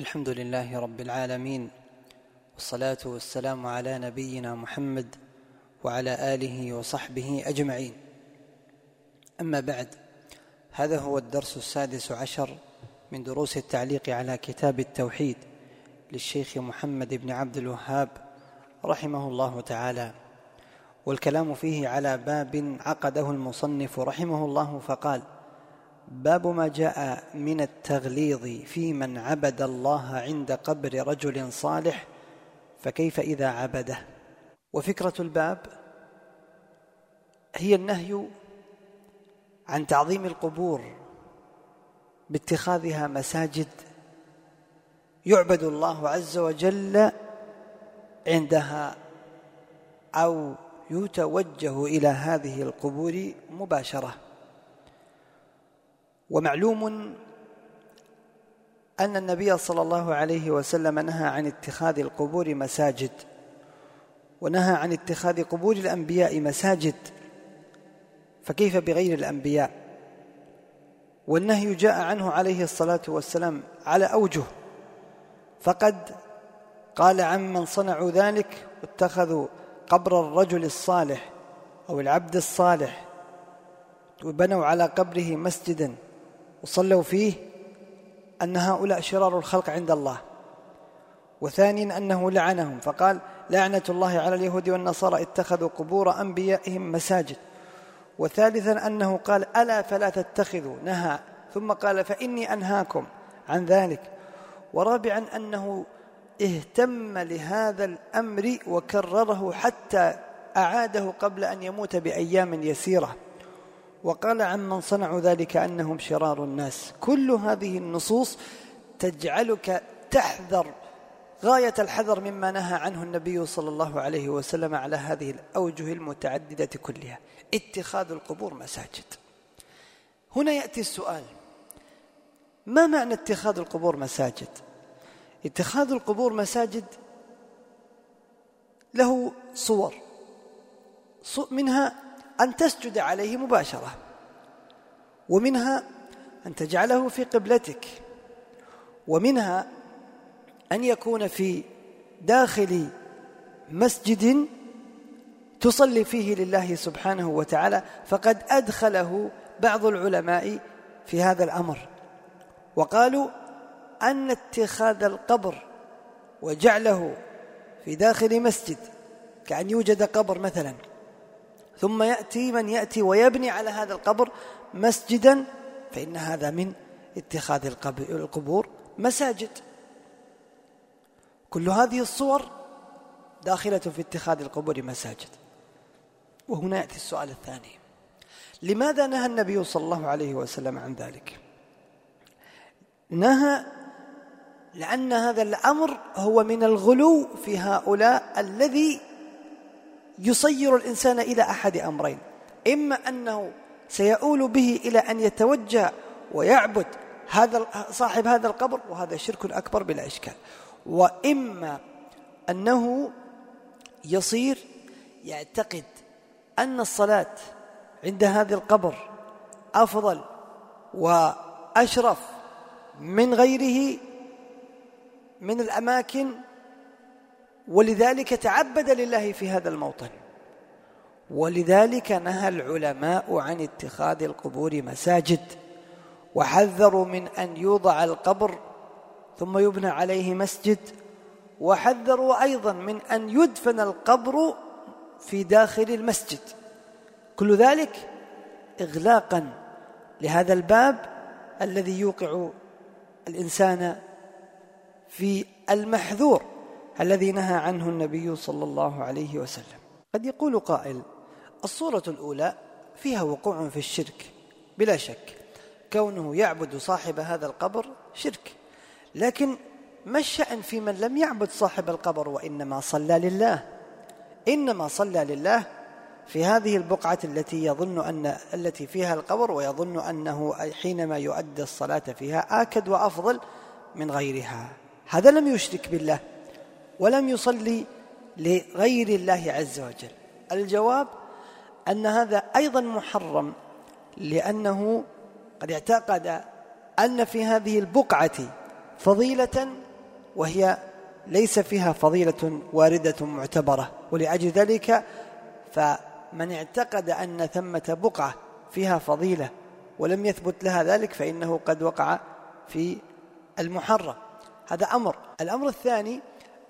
الحمد لله رب العالمين والصلاة والسلام على نبينا محمد وعلى آله وصحبه أجمعين. أما بعد هذا هو الدرس السادس عشر من دروس التعليق على كتاب التوحيد للشيخ محمد بن عبد الوهاب رحمه الله تعالى. والكلام فيه على باب عقده المصنف رحمه الله فقال باب ما جاء من التغليظ في من عبد الله عند قبر رجل صالح فكيف إذا عبده؟ وفكرة الباب هي النهي عن تعظيم القبور باتخاذها مساجد يعبد الله عز وجل عندها أو يتوجه إلى هذه القبور مباشرة. ومعلوم أن النبي صلى الله عليه وسلم نهى عن اتخاذ القبور مساجد ونهى عن اتخاذ قبور الأنبياء مساجد. فكيف بغير الأنبياء؟ والنهي جاء عنه عليه الصلاة والسلام على أوجه. فقد قال عمن صنعوا ذلك واتخذوا قبر الرجل الصالح أو العبد الصالح وبنوا على قبره مسجدا. وصلوا فيه أن هؤلاء شرار الخلق عند الله. وثانيا أنه لعنهم فقال لعنة الله على اليهود والنصارى اتخذوا قبور أنبيائهم مساجد. وثالثا أنه قال ألا فلا تتخذوا نهى. ثم قال فإني أنهاكم عن ذلك. ورابعا أنه اهتم لهذا الأمر وكرره حتى أعاده قبل أن يموت بأيام يسيرة. وقال عمن صنعوا ذلك أنهم شرار الناس. كل هذه النصوص تجعلك تحذر. غاية الحذر مما نهى عنه النبي صلى الله عليه وسلم على هذه الأوجه المتعددة كلها. اتخاذ القبور مساجد. هنا يأتي السؤال. ما معنى اتخاذ القبور مساجد؟ اتخاذ القبور مساجد له صور. منها أن تسجد عليه مباشرة ومنها أن تجعله في قبلتك ومنها أن يكون في داخل مسجد تصلي فيه لله سبحانه وتعالى فقد أدخله بعض العلماء في هذا الأمر. وقالوا أن اتخاذ القبر وجعله في داخل مسجد كأن يوجد قبر مثلا. ثم يأتي من يأتي ويبني على هذا القبر مسجدا فإن هذا من اتخاذ القبور مساجد. كل هذه الصور داخلة في اتخاذ القبور مساجد. وهنا يأتي السؤال الثاني. لماذا نهى النبي صلى الله عليه وسلم عن ذلك؟ نهى لأن هذا الأمر هو من الغلو في هؤلاء الذي يصير الإنسان إلى أحد أمرين. إما أنه سيؤول به إلى أن يتوجه ويعبد هذا صاحب هذا القبر وهذا شرك أكبر بلا إشكال. وإما أنه يصير يعتقد أن الصلاة عند هذا القبر أفضل وأشرف من غيره من الأماكن ولذلك تعبد لله في هذا الموطن. ولذلك نهى العلماء عن اتخاذ القبور مساجد وحذروا من أن يوضع القبر ثم يبنى عليه مسجد وحذروا أيضا من أن يدفن القبر في داخل المسجد. كل ذلك اغلاقا لهذا الباب الذي يوقع الإنسان في المحذور. الذي نهى عنه النبي صلى الله عليه وسلم. قد يقول قائل الصورة الأولى فيها وقوع في الشرك. بلا شك كونه يعبد صاحب هذا القبر شرك. لكن ما الشأن في من لم يعبد صاحب القبر وإنما صلى لله؟ إنما صلى لله في هذه البقعة التي يظن أن التي فيها القبر ويظن أنه حينما يؤدي الصلاة فيها آكد وأفضل من غيرها. هذا لم يشرك بالله. ولم يصلي لغير الله عز وجل. الجواب أن هذا أيضا محرم لأنه قد اعتقد أن في هذه البقعة فضيلة وهي ليس فيها فضيلة واردة معتبرة. ولأجل ذلك فمن اعتقد أن ثمة بقعة فيها فضيلة ولم يثبت لها ذلك فإنه قد وقع في المحرم. هذا أمر. الأمر الثاني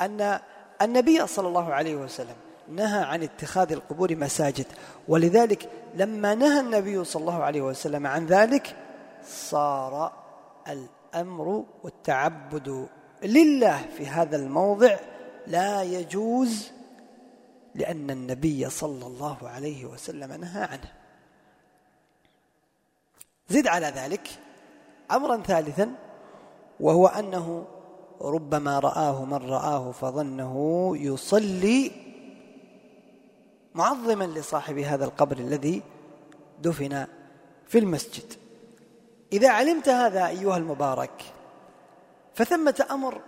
أن النبي صلى الله عليه وسلم نهى عن اتخاذ القبور مساجد. ولذلك لما نهى النبي صلى الله عليه وسلم عن ذلك صار الأمر والتعبد لله في هذا الموضع لا يجوز لأن النبي صلى الله عليه وسلم نهى عنه. زد على ذلك أمرا ثالثا وهو أنه ربما رآه من رآه فظنه يصلي معظما لصاحب هذا القبر الذي دفن في المسجد. إذا علمت هذا أيها المبارك فثمة أمر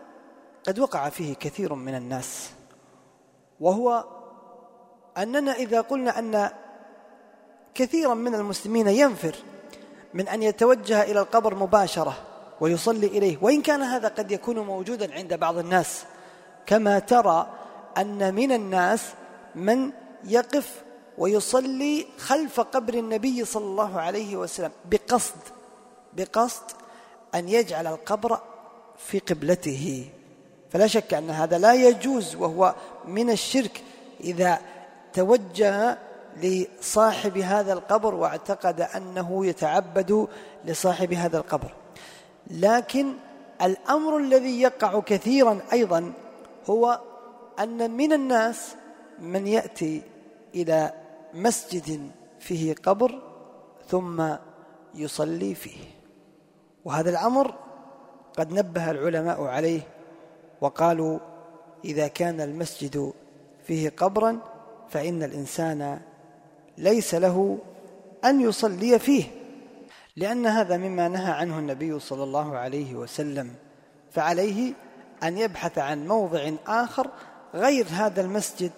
قد وقع فيه كثير من الناس وهو أننا إذا قلنا أن كثيرا من المسلمين ينفر من أن يتوجه إلى القبر مباشرة ويصلي إليه. وإن كان هذا قد يكون موجودا عند بعض الناس كما ترى أن من الناس من يقف ويصلي خلف قبر النبي صلى الله عليه وسلم بقصد بقصد أن يجعل القبر في قبلته. فلا شك أن هذا لا يجوز وهو من الشرك إذا توجه لصاحب هذا القبر واعتقد أنه يتعبد لصاحب هذا القبر. لكن الأمر الذي يقع كثيرا أيضا هو أن من الناس من يأتي إلى مسجد فيه قبر ثم يصلي فيه. وهذا الأمر قد نبه العلماء عليه وقالوا إذا كان المسجد فيه قبرا فإن الإنسان ليس له أن يصلي فيه. لأن هذا مما نهى عنه النبي صلى الله عليه وسلم فعليه أن يبحث عن موضع آخر غير هذا المسجد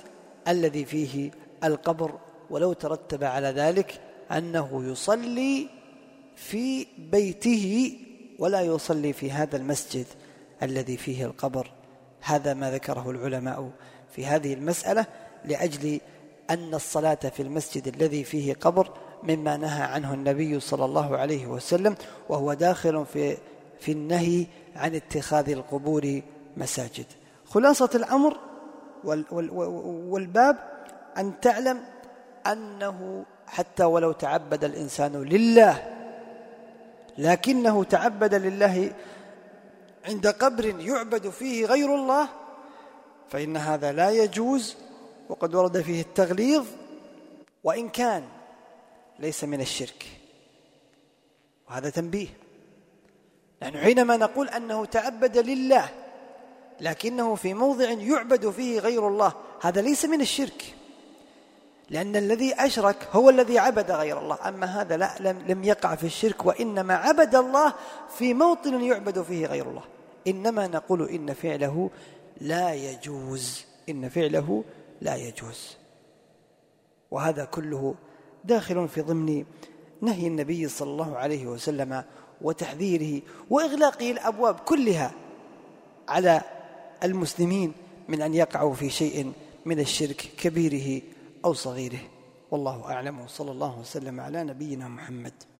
الذي فيه القبر ولو ترتب على ذلك أنه يصلي في بيته ولا يصلي في هذا المسجد الذي فيه القبر. هذا ما ذكره العلماء في هذه المسألة لأجل أن الصلاة في المسجد الذي فيه قبر مما نهى عنه النبي صلى الله عليه وسلم وهو داخل في في النهي عن اتخاذ القبور مساجد. خلاصة الأمر والباب أن تعلم أنه حتى ولو تعبد الإنسان لله لكنه تعبد لله عند قبر يعبد فيه غير الله فإن هذا لا يجوز وقد ورد فيه التغليظ وإن كان ليس من الشرك. وهذا تنبيه. نحن حينما نقول أنه تعبد لله لكنه في موضع يعبد فيه غير الله هذا ليس من الشرك. لأن الذي أشرك هو الذي عبد غير الله. أما هذا لا لم, يقع في الشرك وإنما عبد الله في موطن يعبد فيه غير الله. إنما نقول إن فعله لا يجوز. إن فعله لا يجوز. وهذا كله داخل في ضمن نهي النبي صلى الله عليه وسلم وتحذيره وإغلاقه الأبواب كلها على المسلمين من أن يقعوا في شيء من الشرك كبيره أو صغيره. والله أعلم. وصلى الله وسلم على نبينا محمد.